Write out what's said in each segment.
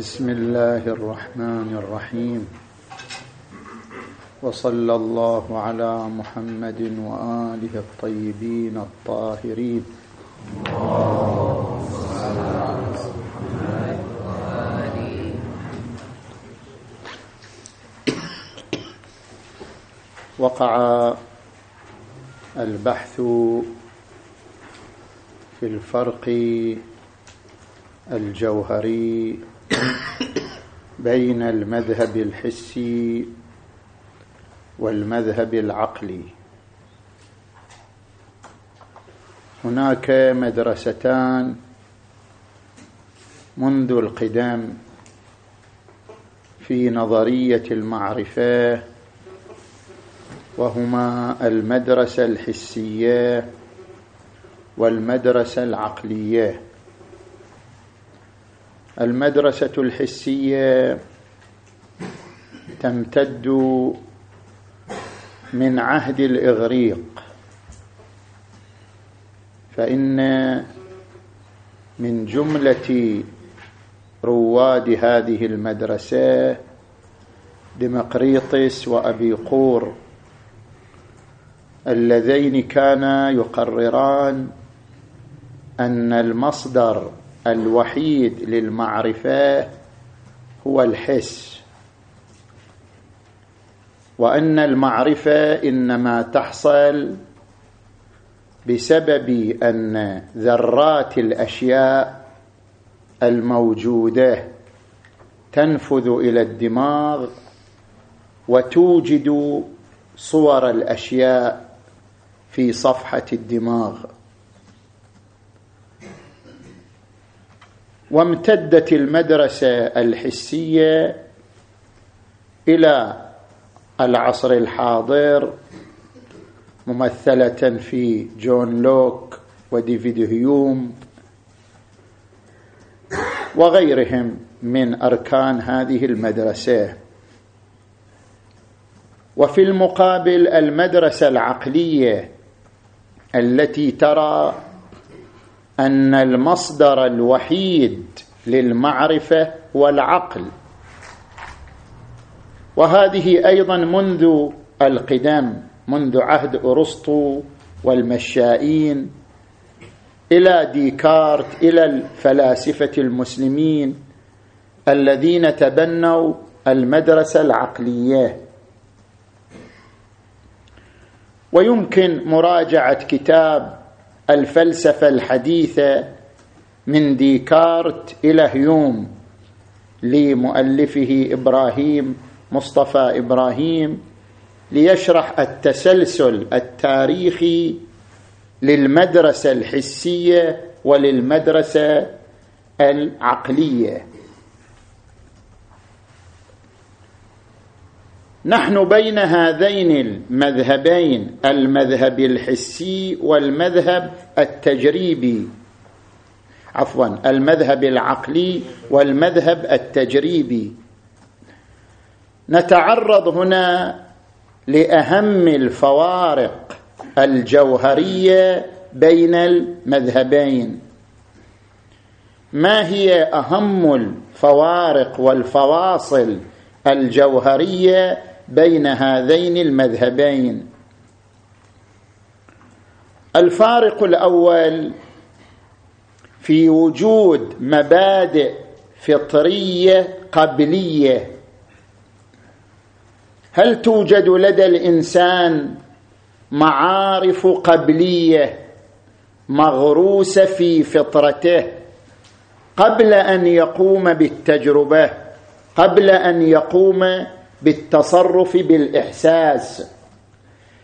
بسم الله الرحمن الرحيم. وصلى الله على محمد وآله الطيبين الطاهرين. وقع البحث في الفرق الجوهري بين المذهب الحسي والمذهب العقلي. هناك مدرستان منذ القدم في نظرية المعرفة وهما المدرسة الحسية والمدرسة العقلية. المدرسة الحسية تمتد من عهد الإغريق. فإن من جملة رواد هذه المدرسة ديمقريطس وأبي قور اللذين كانا يقرران أن المصدر الوحيد للمعرفة هو الحس. وأن المعرفة إنما تحصل بسبب أن ذرات الأشياء الموجودة تنفذ إلى الدماغ وتوجد صور الأشياء في صفحة الدماغ. وامتدت المدرسة الحسية إلى العصر الحاضر ممثلة في جون لوك وديفيد هيوم وغيرهم من أركان هذه المدرسة. وفي المقابل المدرسة العقلية التي ترى أن المصدر الوحيد للمعرفة هو العقل. وهذه أيضا منذ القدم منذ عهد أرسطو والمشائين إلى ديكارت إلى الفلاسفة المسلمين الذين تبنوا المدرسة العقلية. ويمكن مراجعة كتاب الفلسفة الحديثة من ديكارت إلى هيوم لمؤلفه إبراهيم مصطفى إبراهيم ليشرح التسلسل التاريخي للمدرسة الحسية وللمدرسة العقلية. نحن بين هذين المذهبين المذهب الحسي والمذهب التجريبي. عفوا المذهب العقلي والمذهب التجريبي. نتعرض هنا لأهم الفوارق الجوهرية بين المذهبين. ما هي أهم الفوارق والفواصل الجوهرية بين هذين المذهبين. الفارق الأول في وجود مبادئ فطرية قبلية. هل توجد لدى الإنسان معارف قبلية مغروسة في فطرته قبل أن يقوم بالتجربة قبل أن يقوم بالتصرف بالإحساس.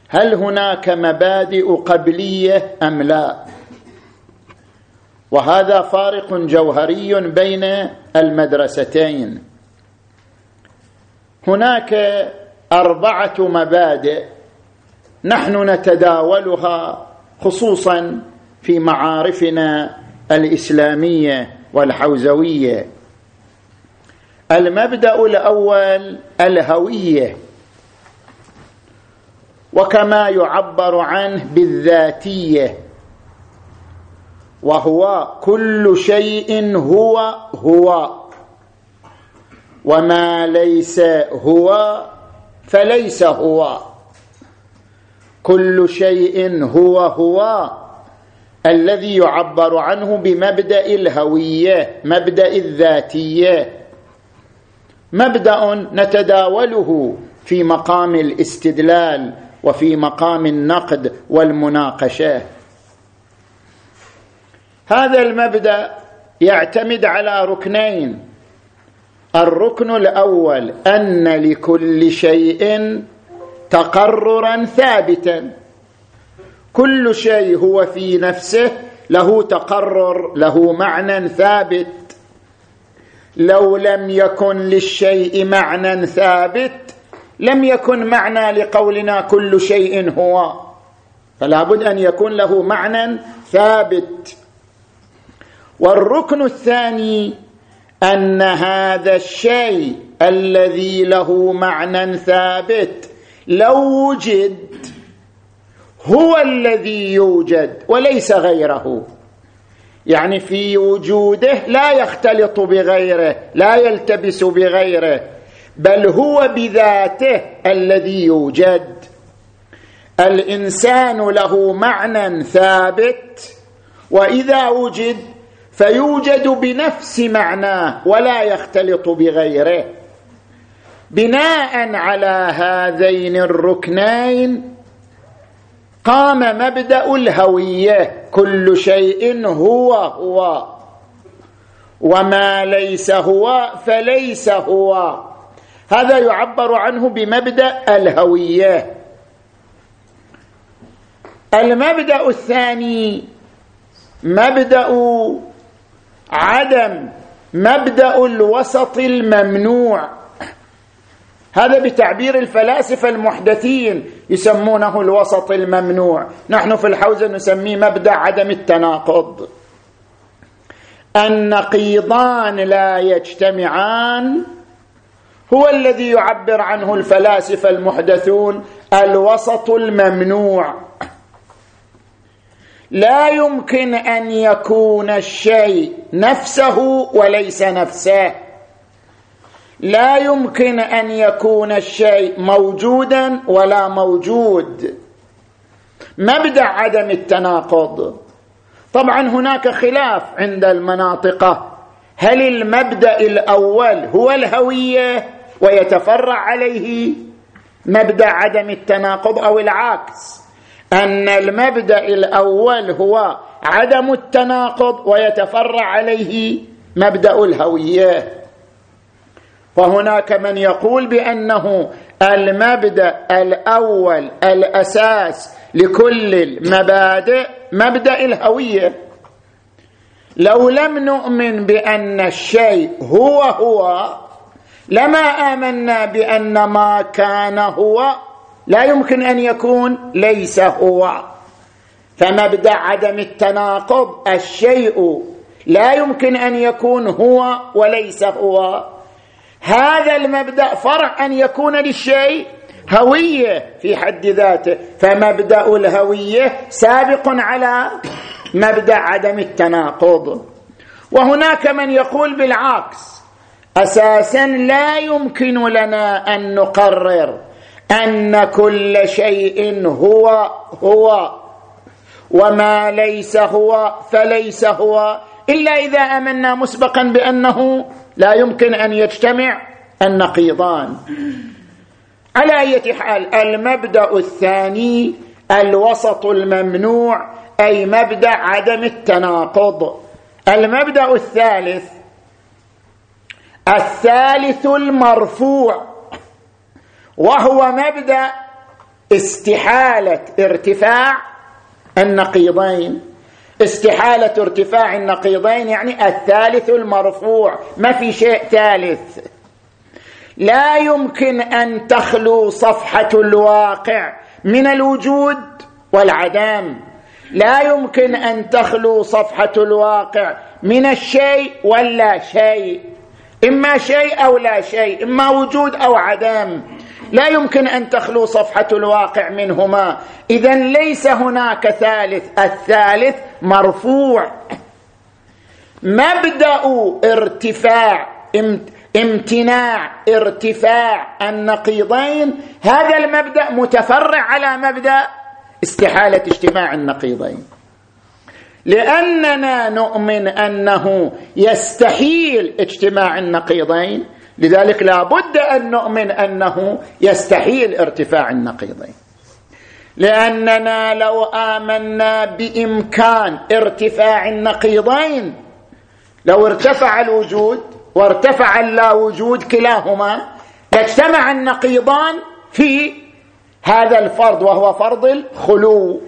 هل هناك مبادئ قبلية أم لا؟ وهذا فارق جوهري بين المدرستين. هناك أربعة مبادئ نحن نتداولها خصوصا في معارفنا الإسلامية والحوزوية. المبدأ الأول الهوية وكما يعبر عنه بالذاتية وهو كل شيء هو هو وما ليس هو فليس هو. كل شيء هو هو الذي يعبر عنه بمبدأ الهوية مبدأ الذاتية. مبدأ نتداوله في مقام الاستدلال وفي مقام النقد والمناقشة. هذا المبدأ يعتمد على ركنين. الركن الأول أن لكل شيء تقررا ثابتا. كل شيء هو في نفسه له تقرر له معنى ثابت. لو لم يكن للشيء معنى ثابت لم يكن معنى لقولنا كل شيء هو. فلا بد أن يكون له معنى ثابت. والركن الثاني أن هذا الشيء الذي له معنى ثابت لو وجد هو الذي يوجد وليس غيره. يعني في وجوده لا يختلط بغيره لا يلتبس بغيره بل هو بذاته الذي يوجد. الإنسان له معنى ثابت وإذا وجد فيوجد بنفس معناه ولا يختلط بغيره. بناء على هذين الركنين قام مبدأ الهوية. كل شيء هو هو. وما ليس هو فليس هو. هذا يعبر عنه بمبدأ الهوية. المبدأ الثاني مبدأ عدم مبدأ الوسط الممنوع. هذا بتعبير الفلاسفة المحدثين يسمونه الوسط الممنوع. نحن في الحوزة نسميه مبدأ عدم التناقض. النقيضان لا يجتمعان هو الذي يعبر عنه الفلاسفة المحدثون الوسط الممنوع. لا يمكن أن يكون الشيء نفسه وليس نفسه. لا يمكن أن يكون الشيء موجودا ولا موجود. مبدأ عدم التناقض. طبعا هناك خلاف عند المناطقه هل المبدأ الأول هو الهوية ويتفرع عليه مبدأ عدم التناقض أو العكس؟ أن المبدأ الأول هو عدم التناقض ويتفرع عليه مبدأ الهوية. فهناك من يقول بأنه المبدأ الأول الأساس لكل المبادئ مبدأ الهوية. لو لم نؤمن بأن الشيء هو هو لما آمنا بأن ما كان هو لا يمكن أن يكون ليس هو. فمبدأ عدم التناقض الشيء لا يمكن أن يكون هو وليس هو. هذا المبدأ فرع أن يكون للشيء هوية في حد ذاته فمبدأ الهوية سابق على مبدأ عدم التناقض. وهناك من يقول بالعكس أساسا لا يمكن لنا أن نقرر أن كل شيء هو هو وما ليس هو فليس هو إلا إذا آمنا مسبقا بأنه لا يمكن أن يجتمع النقيضان. على أية حال المبدأ الثاني الوسط الممنوع أي مبدأ عدم التناقض. المبدأ الثالث الثالث المرفوع وهو مبدأ استحالة ارتفاع النقيضين. استحالة ارتفاع النقيضين يعني الثالث المرفوع. ما في شيء ثالث. لا يمكن أن تخلو صفحة الواقع من الوجود والعدم. لا يمكن أن تخلو صفحة الواقع من الشيء ولا شيء. إما شيء أو لا شيء إما وجود أو عدم. لا يمكن أن تخلو صفحة الواقع منهما. اذا ليس هناك ثالث الثالث مرفوع. مبدأ ارتفاع امتناع ارتفاع. النقيضين هذا المبدأ متفرع على مبدأ استحالة اجتماع النقيضين. لأننا نؤمن أنه يستحيل اجتماع النقيضين لذلك لا بد أن نؤمن أنه يستحيل ارتفاع النقيضين لأننا لو آمنا بإمكان ارتفاع النقيضين لو ارتفع الوجود وارتفع اللا وجود كلاهما لاجتمع النقيضان في هذا الفرض وهو فرض الخلو.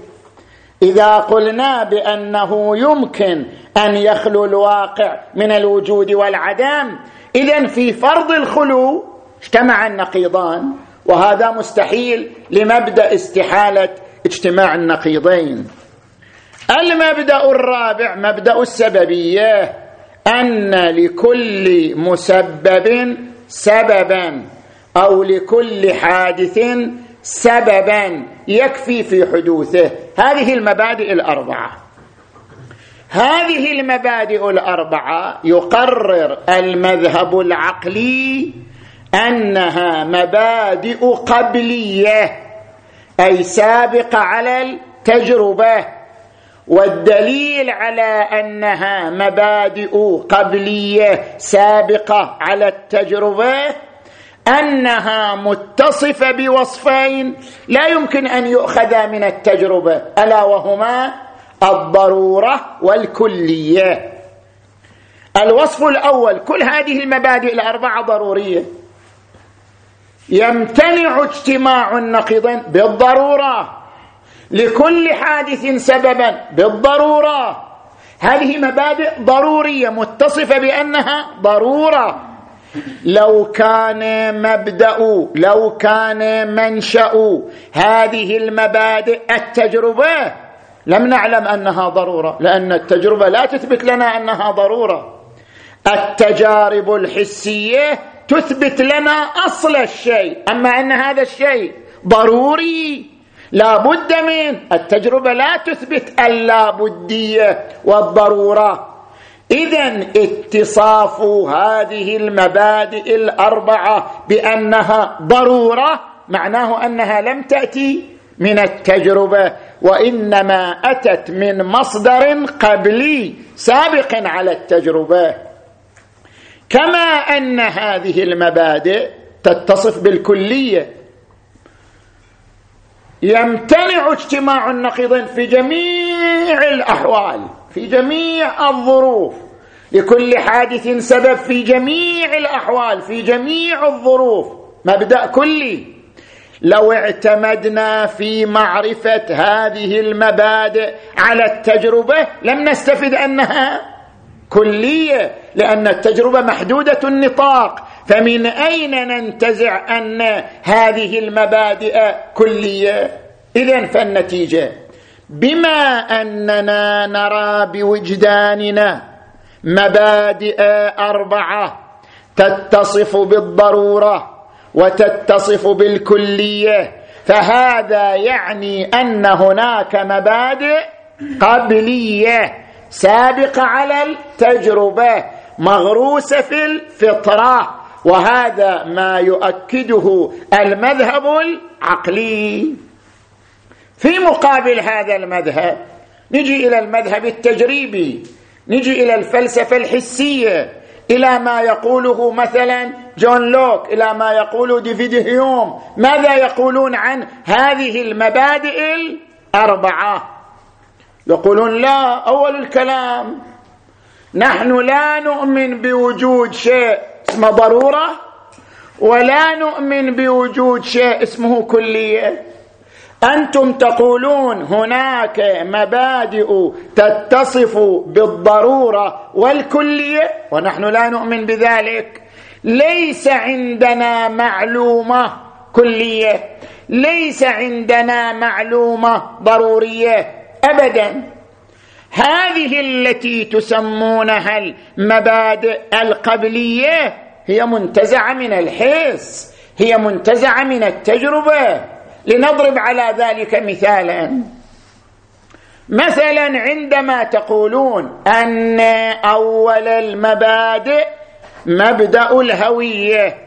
إذا قلنا بأنه يمكن أن يخلو الواقع من الوجود والعدم اذا في فرض الخلو اجتمع النقيضان وهذا مستحيل لمبدأ استحالة اجتماع النقيضين. المبدأ الرابع مبدأ السببية أن لكل مسبب سببا أو لكل حادث سببا يكفي في حدوثه. هذه المبادئ الأربعة. هذه المبادئ الأربعة يقرر المذهب العقلي أنها مبادئ قبلية أي سابقة على التجربة والدليل على أنها مبادئ قبلية سابقة على التجربة أنها متصفة بوصفين لا يمكن أن يؤخذا من التجربة ألا وهما الضرورة والكلية. الوصف الأول كل هذه المبادئ الأربعة ضرورية. يمتنع اجتماع النقيضين بالضرورة. لكل حادث سببا بالضرورة. هذه مبادئ ضرورية متصفة بأنها ضرورة. لو كان مبدأ لو كان منشأ هذه المبادئ التجربة لم نعلم أنها ضرورة لأن التجربة لا تثبت لنا أنها ضرورة. التجارب الحسية تثبت لنا أصل الشيء. أما أن هذا الشيء ضروري لا بد من. التجربة لا تثبت اللابديه والضرورة. اذا اتصاف هذه المبادئ الأربعة بأنها ضرورة معناه أنها لم تأتي من التجربة. وإنما أتت من مصدر قبلي سابق على التجربة. كما أن هذه المبادئ تتصف بالكلية. يمتنع اجتماع النقيضين في جميع الأحوال في جميع الظروف. لكل حادث سبب في جميع الأحوال في جميع الظروف. مبدأ كلي. لو اعتمدنا في معرفة هذه المبادئ على التجربة لم نستفد أنها كلية لأن التجربة محدودة النطاق. فمن أين ننتزع أن هذه المبادئ كلية؟ اذا فالنتيجة بما أننا نرى بوجداننا مبادئ أربعة تتصف بالضرورة وتتصف بالكلية. فهذا يعني أن هناك مبادئ قبلية سابقة على التجربة مغروسة في الفطرة. وهذا ما يؤكده المذهب العقلي. في مقابل هذا المذهب نجي إلى المذهب التجريبي نجي إلى الفلسفة الحسية إلى ما يقوله مثلا جون لوك إلى ما يقوله ديفيد هيوم ماذا يقولون عن هذه المبادئ الأربعة؟ يقولون لا أول الكلام نحن لا نؤمن بوجود شيء اسمه ضرورة ولا نؤمن بوجود شيء اسمه كلية. أنتم تقولون هناك مبادئ تتصف بالضرورة والكلية ونحن لا نؤمن بذلك. ليس عندنا معلومة كلية. ليس عندنا معلومة ضرورية ابدا. هذه التي تسمونها المبادئ القبلية هي منتزعة من الحس هي منتزعة من التجربة. لنضرب على ذلك مثالا. مثلا عندما تقولون أن أول المبادئ مبدأ الهوية.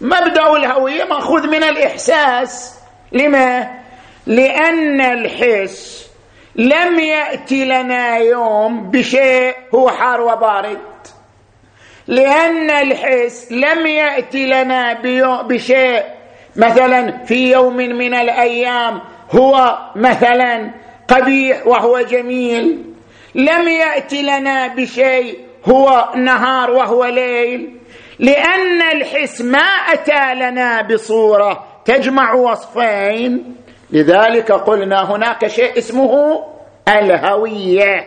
مبدأ الهوية مأخوذ من الإحساس. لما؟ لأن الحس لم يأتي لنا يوم بشيء هو حار وبارد. لأن الحس لم يأتي لنا بشيء. مثلا في يوم من الأيام هو مثلا قبيح وهو جميل. لم يأتي لنا بشيء هو نهار وهو ليل لأن الحس ما اتى لنا بصورة تجمع وصفين. لذلك قلنا هناك شيء اسمه الهوية.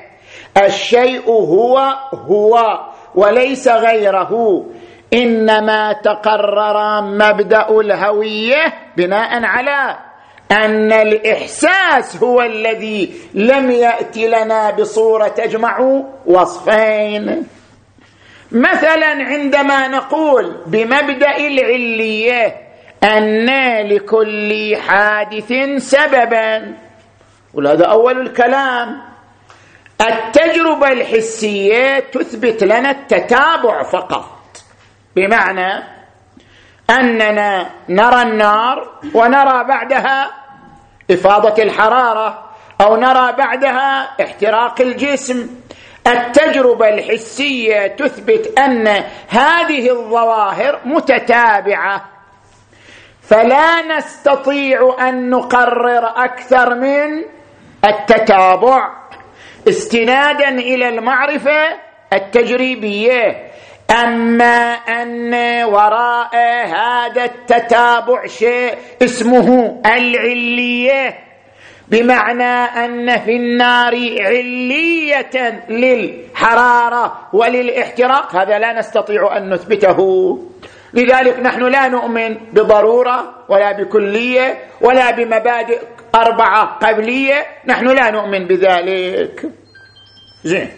الشيء هو هو وليس غيره. إنما تقرر مبدأ الهوية بناء على أن الإحساس هو الذي لم يات لنا بصورة تجمع وصفين. مثلا عندما نقول بمبدأ العلية أن لكل حادث سببا وهذا أول الكلام. التجربة الحسية تثبت لنا التتابع فقط بمعنى أننا نرى النار ونرى بعدها إفاضة الحرارة أو نرى بعدها احتراق الجسم. التجربة الحسية تثبت أن هذه الظواهر متتابعة. فلا نستطيع أن نقرر أكثر من التتابع. استنادا إلى المعرفة التجريبية. أما أن وراء هذا التتابع شيء اسمه العلية بمعنى أن في النار علية للحرارة وللاحتراق. هذا لا نستطيع أن نثبته. لذلك نحن لا نؤمن بضرورة ولا بكلية ولا بمبادئ أربعة قبلية. نحن لا نؤمن بذلك. زين.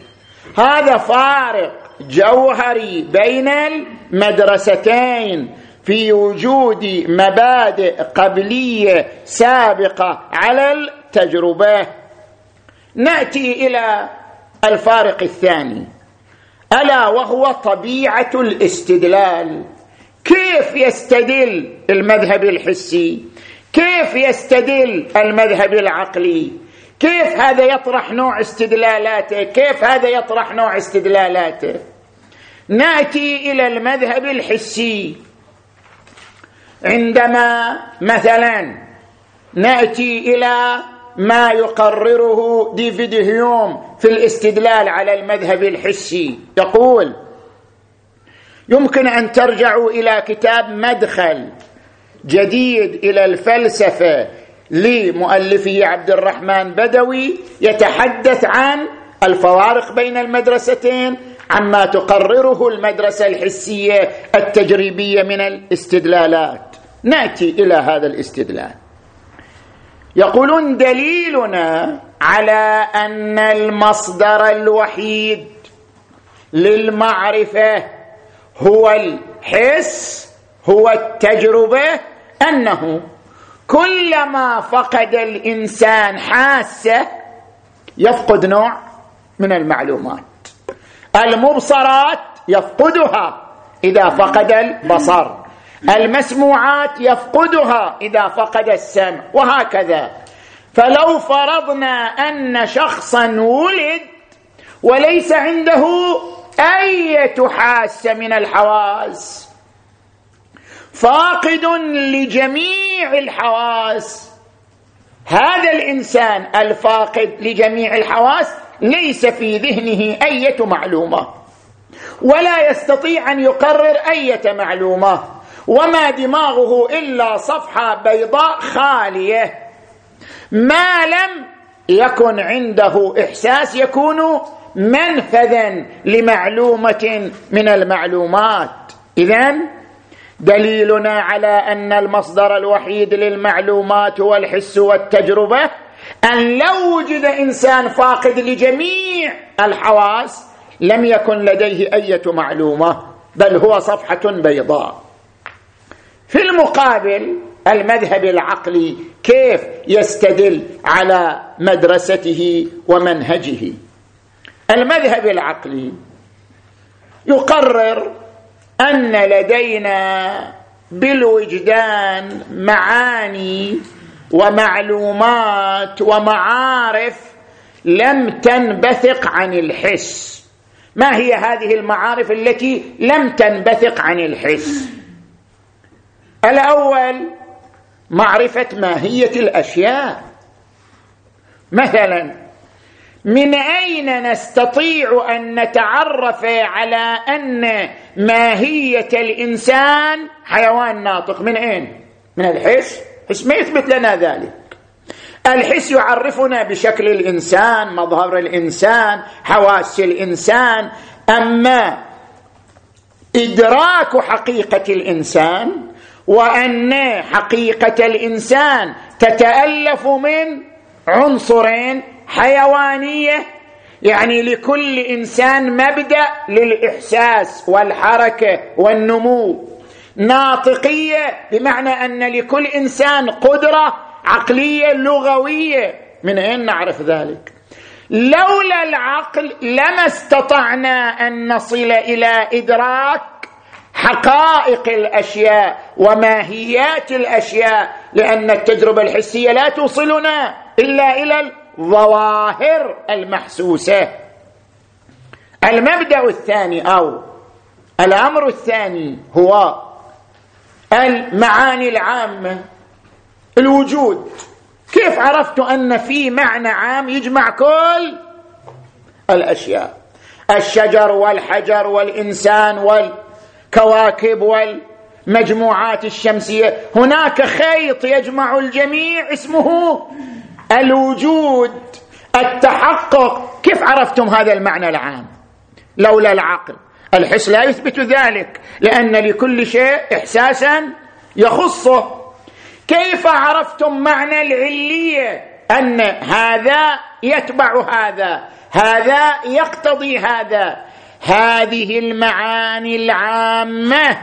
هذا فارق. جوهري بين المدرستين في وجود مبادئ قبلية سابقة على التجربة. نأتي إلى الفارق الثاني. ألا وهو طبيعة الاستدلال. كيف يستدل المذهب الحسي؟ كيف يستدل المذهب العقلي؟ كيف هذا يطرح نوع استدلالاته؟ كيف هذا يطرح نوع استدلالاته؟ نأتي إلى المذهب الحسي. عندما مثلا نأتي إلى ما يقرره ديفيد هيوم في الاستدلال على المذهب الحسي. يقول يمكن أن ترجعوا إلى كتاب مدخل جديد إلى الفلسفة لمؤلفه عبد الرحمن بدوي يتحدث عن الفوارق بين المدرستين عما تقرره المدرسة الحسية التجريبية من الاستدلالات. نأتي إلى هذا الاستدلال. يقولون دليلنا على أن المصدر الوحيد للمعرفة هو الحس هو التجربة أنه كلما فقد الإنسان حاسة يفقد نوع من المعلومات. المبصرات يفقدها إذا فقد البصر. المسموعات يفقدها إذا فقد السمع وهكذا. فلو فرضنا أن شخصا ولد وليس عنده أية حاسة من الحواس فاقد لجميع الحواس. هذا الإنسان الفاقد لجميع الحواس ليس في ذهنه أية معلومة ولا يستطيع أن يقرر أية معلومة وما دماغه إلا صفحة بيضاء خالية. ما لم يكن عنده إحساس يكون منفذا لمعلومة من المعلومات. اذا دليلنا على أن المصدر الوحيد للمعلومات هو الحس والتجربة أن لو وجد إنسان فاقد لجميع الحواس لم يكن لديه إيه معلومة بل هو صفحة بيضاء. في المقابل المذهب العقلي كيف يستدل على مدرسته ومنهجه؟ المذهب العقلي يقرر أن لدينا بالوجدان معاني ومعلومات ومعارف لم تنبثق عن الحس. ما هي هذه المعارف التي لم تنبثق عن الحس؟ الأول معرفة ماهية الأشياء. مثلا من أين نستطيع أن نتعرف على أن ماهية الإنسان حيوان ناطق؟ من أين؟ من الحس. حس ما يثبت لنا ذلك. الحس يعرفنا بشكل الإنسان مظهر الإنسان حواس الإنسان. أما إدراك حقيقة الإنسان وأن حقيقة الإنسان تتألف من عنصرين حيوانية يعني لكل إنسان مبدأ للإحساس والحركة والنمو. ناطقية بمعنى أن لكل إنسان قدرة عقلية لغوية. من أين نعرف ذلك؟ لولا العقل لما استطعنا أن نصل إلى إدراك حقائق الأشياء وماهيات الأشياء لأن التجربة الحسية لا توصلنا إلا إلى الظواهر المحسوسة. المبدأ الثاني أو الأمر الثاني هو المعاني العامة الوجود. كيف عرفت أن في معنى عام يجمع كل الأشياء؟ الشجر والحجر والإنسان والكواكب والمجموعات الشمسية. هناك خيط يجمع الجميع اسمه الوجود التحقق. كيف عرفتم هذا المعنى العام؟ لولا العقل. الحس لا يثبت ذلك لأن لكل شيء احساسا يخصه. كيف عرفتم معنى العلية؟ أن هذا يتبع هذا هذا يقتضي هذا. هذه المعاني العامة.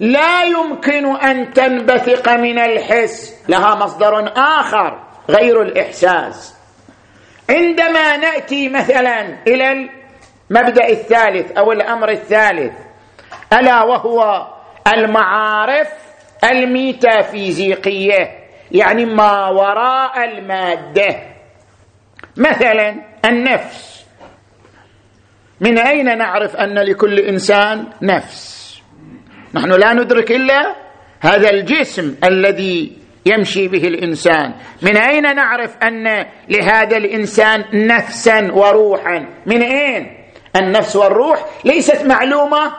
لا يمكن أن تنبثق من الحس. لها مصدر آخر. غير الإحساس. عندما نأتي مثلا إلى المبدأ الثالث أو الأمر الثالث ألا وهو المعارف الميتافيزيقية يعني ما وراء المادة. مثلا النفس. من أين نعرف أن لكل إنسان نفس؟ نحن لا ندرك إلا هذا الجسم الذي يمشي به الإنسان. من أين نعرف أن لهذا الإنسان نفسا وروحا؟ من أين؟ النفس والروح ليست معلومة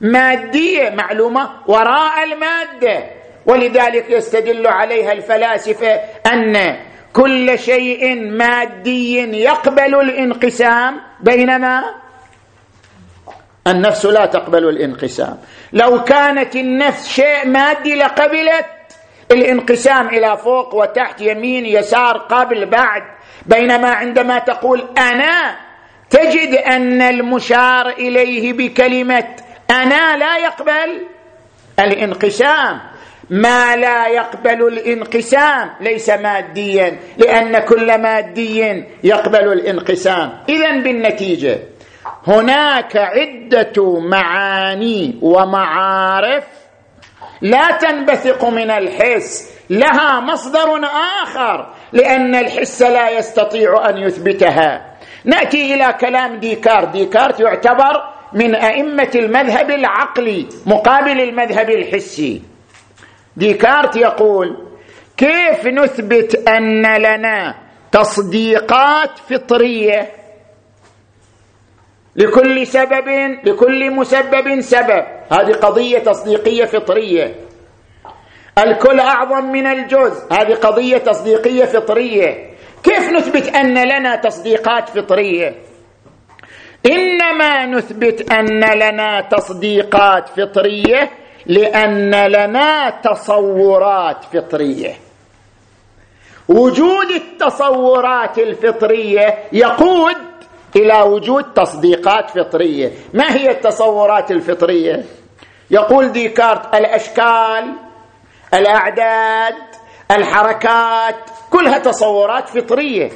مادية معلومة وراء المادة. ولذلك يستدل عليها الفلاسفة أن كل شيء مادي يقبل الانقسام. بينما النفس لا تقبل الانقسام. لو كانت النفس شيء مادي لقبلت الانقسام إلى فوق وتحت يمين يسار قبل بعد. بينما عندما تقول أنا تجد أن المشار إليه بكلمة أنا لا يقبل الانقسام. ما لا يقبل الانقسام ليس ماديا لأن كل مادي يقبل الانقسام. اذا بالنتيجة هناك عدة معاني ومعارف لا تنبثق من الحس. لها مصدر آخر لأن الحس لا يستطيع أن يثبتها. نأتي إلى كلام ديكارت. ديكارت يعتبر من أئمة المذهب العقلي مقابل المذهب الحسي. ديكارت يقول كيف نثبت أن لنا تصديقات فطرية لكل سبب لكل مسبب سبب. هذه قضية تصديقية فطرية. الكل أعظم من الجزء. هذه قضية تصديقية فطرية. كيف نثبت أن لنا تصديقات فطرية؟ إنما نثبت أن لنا تصديقات فطرية لأن لنا تصورات فطرية. وجود التصورات الفطرية يقود إلى وجود تصديقات فطرية. ما هي التصورات الفطرية؟ يقول ديكارت الأشكال الأعداد الحركات كلها تصورات فطرية.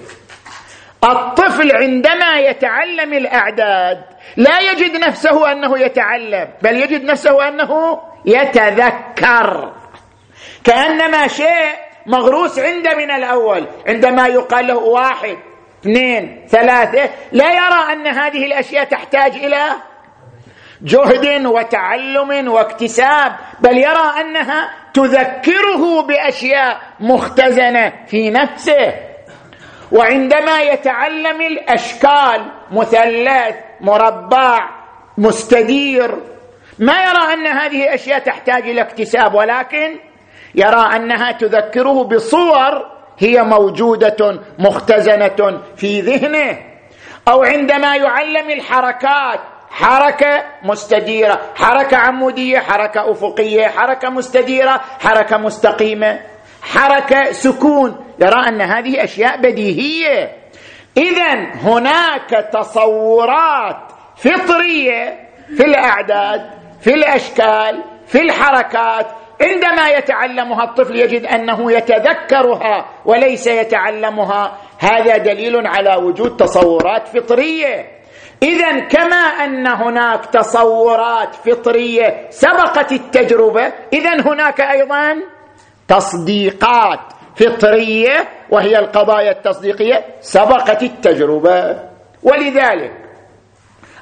الطفل عندما يتعلم الأعداد لا يجد نفسه أنه يتعلم بل يجد نفسه أنه يتذكر. كأنما شيء مغروس عنده من الأول عندما يقال له واحد. اثنين ثلاثة. لا يرى أن هذه الأشياء تحتاج إلى جهد وتعلم واكتساب بل يرى أنها تذكره بأشياء مختزنة في نفسه. وعندما يتعلم الأشكال مثلث مربع مستدير ما يرى أن هذه اشياء تحتاج إلى اكتساب ولكن يرى أنها تذكره بصور هي موجودة مختزنة في ذهنه. أو عندما يعلم الحركات حركة مستديرة حركة عمودية حركة أفقية حركة مستديرة حركة مستقيمة. حركة سكون. يرى أن هذه أشياء بديهية. اذا هناك تصورات فطرية في الأعداد في الأشكال في الحركات عندما يتعلمها الطفل يجد أنه يتذكرها وليس يتعلمها. هذا دليل على وجود تصورات فطرية. اذا كما أن هناك تصورات فطرية سبقت التجربة اذا هناك أيضا تصديقات فطرية وهي القضايا التصديقية سبقت التجربة. ولذلك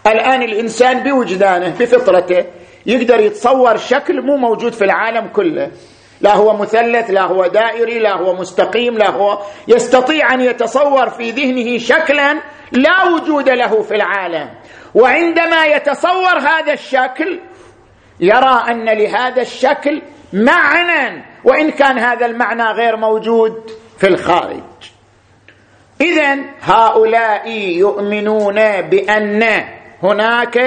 الآن الإنسان بوجدانه بفطرته يقدر يتصور شكل مو موجود في العالم كله. لا هو مثلث لا هو دائري لا هو مستقيم لا هو يستطيع أن يتصور في ذهنه شكلا لا وجود له في العالم. وعندما يتصور هذا الشكل يرى أن لهذا الشكل معنى وإن كان هذا المعنى غير موجود في الخارج. اذا هؤلاء يؤمنون بأن هناك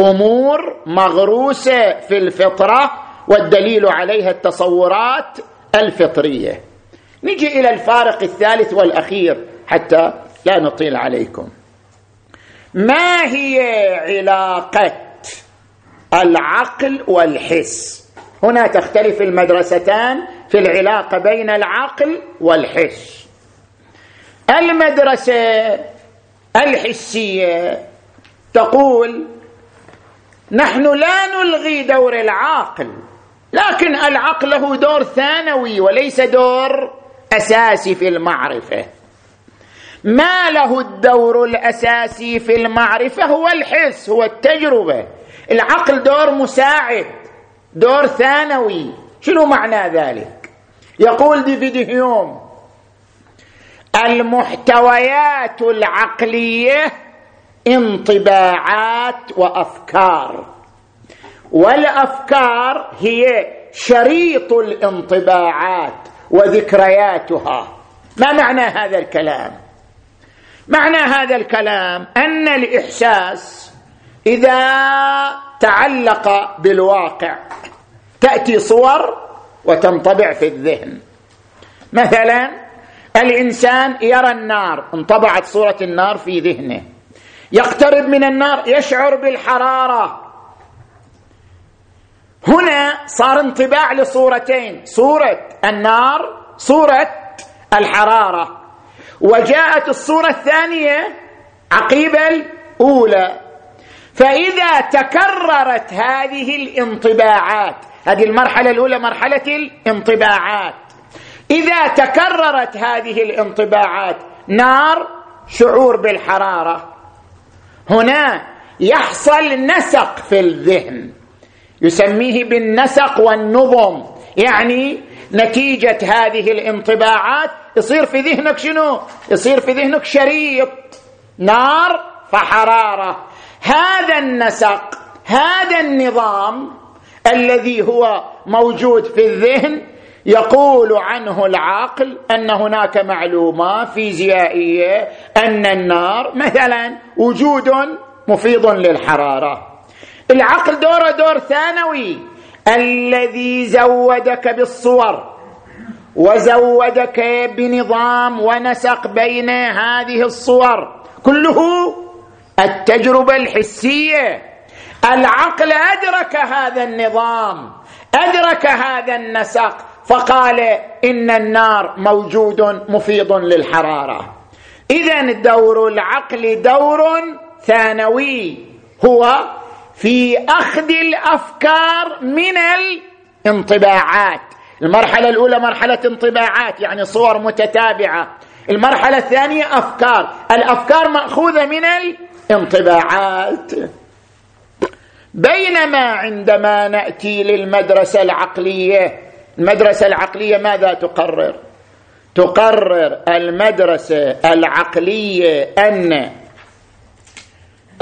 أمور مغروسة في الفطرة والدليل عليها التصورات الفطرية. نجي إلى الفارق الثالث والأخير حتى لا نطيل عليكم. ما هي علاقة العقل والحس؟ هنا تختلف المدرستان في العلاقة بين العقل والحس. المدرسة الحسية تقول نحن لا نلغي دور العاقل لكن العقل له دور ثانوي وليس دور أساسي في المعرفة. ما له الدور الأساسي في المعرفة هو الحس هو التجربة. العقل دور مساعد دور ثانوي. شنو معنى ذلك؟ يقول ديفيد هيوم المحتويات العقلية انطباعات وأفكار. والأفكار هي شريط الانطباعات وذكرياتها. ما معنى هذا الكلام؟ معنى هذا الكلام أن الإحساس إذا تعلق بالواقع تأتي صور وتنطبع في الذهن. مثلا الإنسان يرى النار انطبعت صورة النار في ذهنه. يقترب من النار يشعر بالحرارة. هنا صار انطباع لصورتين صورة النار صورة الحرارة. وجاءت الصورة الثانية عقيب الأولى. فإذا تكررت هذه الانطباعات هذه المرحلة الأولى مرحلة الانطباعات. إذا تكررت هذه الانطباعات نار شعور بالحرارة. هنا يحصل نسق في الذهن. يسميه بالنسق والنظم. يعني نتيجة هذه الانطباعات. يصير في ذهنك شنو؟ يصير في ذهنك شريط. نار فحرارة. هذا النسق هذا النظام الذي هو موجود في الذهن يقول عنه العقل أن هناك معلومات فيزيائية أن النار مثلا وجود مفيض للحرارة. العقل دوره دور ثانوي. الذي زودك بالصور وزودك بنظام ونسق بين هذه الصور كله التجربة الحسية. العقل أدرك هذا النظام أدرك هذا النسق فقال إن النار موجود مفيض للحرارة. اذا دور العقل دور ثانوي. هو في أخذ الأفكار من الانطباعات. المرحلة الأولى مرحلة انطباعات يعني صور متتابعة. المرحلة الثانية أفكار. الأفكار مأخوذة من الانطباعات. بينما عندما نأتي للمدرسة العقلية المدرسة العقلية ماذا تقرر؟ تقرر المدرسة العقلية أن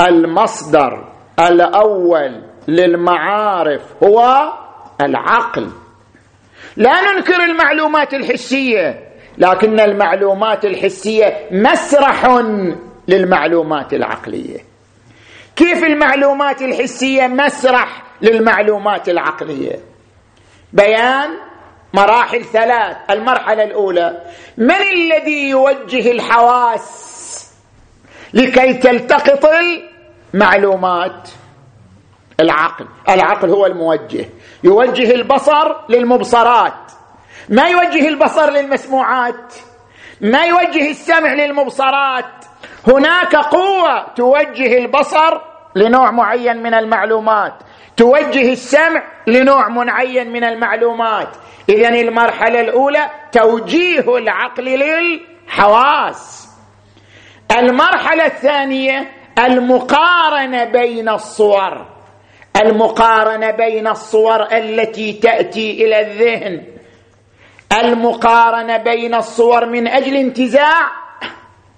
المصدر الأول للمعارف هو العقل. لا ننكر المعلومات الحسية لكن المعلومات الحسية مسرح للمعلومات العقلية. كيف المعلومات الحسية مسرح للمعلومات العقلية؟ بيان مراحل ثلاث المرحلة الأولى من الذي يوجه الحواس لكي تلتقط المعلومات؟ العقل العقل هو الموجه يوجه البصر للمبصرات. ما يوجه البصر للمسموعات؟ ما يوجه السمع للمبصرات؟ هناك قوة توجه البصر لنوع معين من المعلومات. توجه السمع لنوع معين من المعلومات. اذا المرحلة الأولى توجيه العقل للحواس. المرحلة الثانية المقارنة بين الصور. المقارنة بين الصور التي تأتي إلى الذهن. المقارنة بين الصور من أجل انتزاع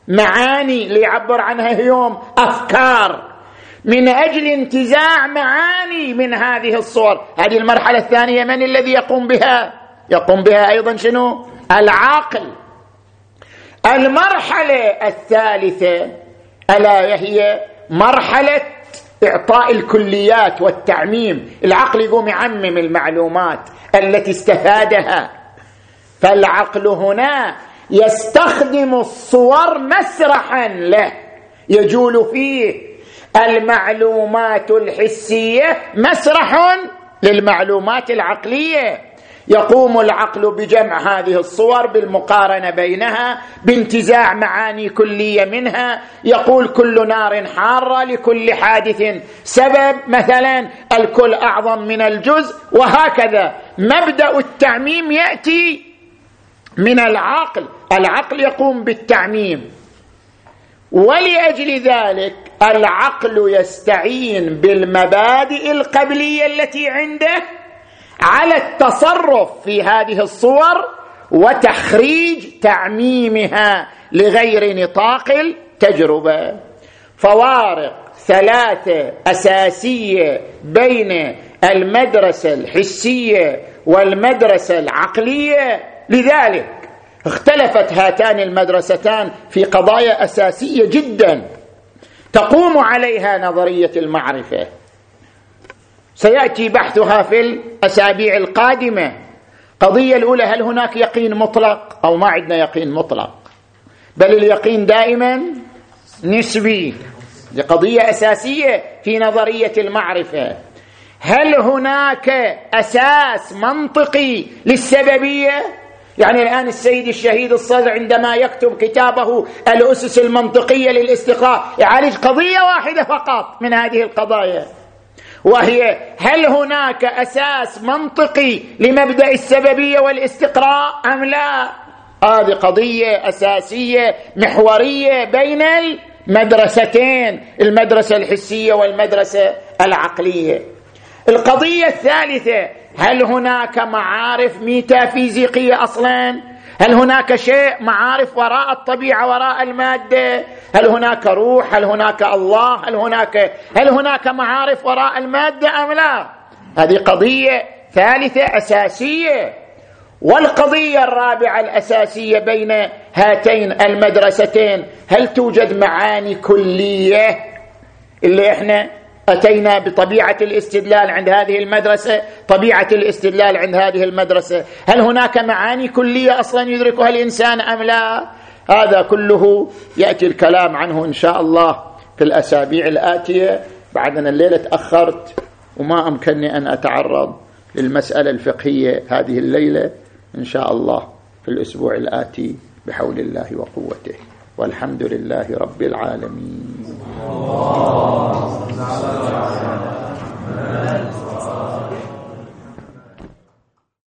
معاني اللي يعبر عنها هيوم أفكار. من أجل انتزاع معاني من هذه الصور. هذه المرحلة الثانية من الذي يقوم بها؟ يقوم بها أيضا شنو؟ العقل المرحلة الثالثة ألا وهي مرحلة إعطاء الكليات والتعميم. العقل يقوم يعمم المعلومات التي استفادها. فالعقل هنا يستخدم الصور مسرحا له. يجول فيه المعلومات الحسية مسرح للمعلومات العقلية. يقوم العقل بجمع هذه الصور بالمقارنة بينها بانتزاع معاني كلية منها. يقول كل نار حارة لكل حادث سبب. مثلا الكل أعظم من الجزء وهكذا. مبدأ التعميم يأتي من العقل. العقل يقوم بالتعميم. ولأجل ذلك العقل يستعين بالمبادئ القبلية التي عنده على التصرف في هذه الصور وتخريج تعميمها لغير نطاق التجربة. فوارق ثلاثة أساسية بين المدرسة الحسية والمدرسة العقلية لذلك. اختلفت هاتان المدرستان في قضايا أساسية جدا تقوم عليها نظرية المعرفة. سيأتي بحثها في الأسابيع القادمة. قضية الأولى هل هناك يقين مطلق؟ أو ما عندنا يقين مطلق؟ بل اليقين دائما نسبي قضيه أساسية في نظرية المعرفة. هل هناك أساس منطقي للسببية؟ يعني الآن السيد الشهيد الصدر عندما يكتب كتابه الأسس المنطقية للاستقراء يعالج قضية واحدة فقط من هذه القضايا وهي هل هناك أساس منطقي لمبدأ السببية والاستقراء أم لا؟ هذه قضية أساسية محورية بين المدرستين المدرسة الحسية والمدرسة العقلية. القضية الثالثة هل هناك معارف ميتافيزيقية أصلا؟ هل هناك شيء معارف وراء الطبيعة وراء المادة؟ هل هناك روح؟ هل هناك الله؟ هل هناك هل هناك معارف وراء المادة أم لا؟ هذه قضية ثالثة أساسية. والقضية الرابعة الأساسية بين هاتين المدرستين هل توجد معاني كلية؟ اللي إحنا أتينا بطبيعة الاستدلال عند هذه المدرسة طبيعة الاستدلال عند هذه المدرسة. هل هناك معاني كلية أصلا يدركها الإنسان أم لا؟ هذا كله يأتي الكلام عنه إن شاء الله في الأسابيع الآتية. بعد ان الليلة تأخرت وما أمكنني أن أتعرض للمسألة الفقهية هذه الليلة إن شاء الله في الأسبوع الآتي بحول الله وقوته. والحمد لله رب العالمين. الله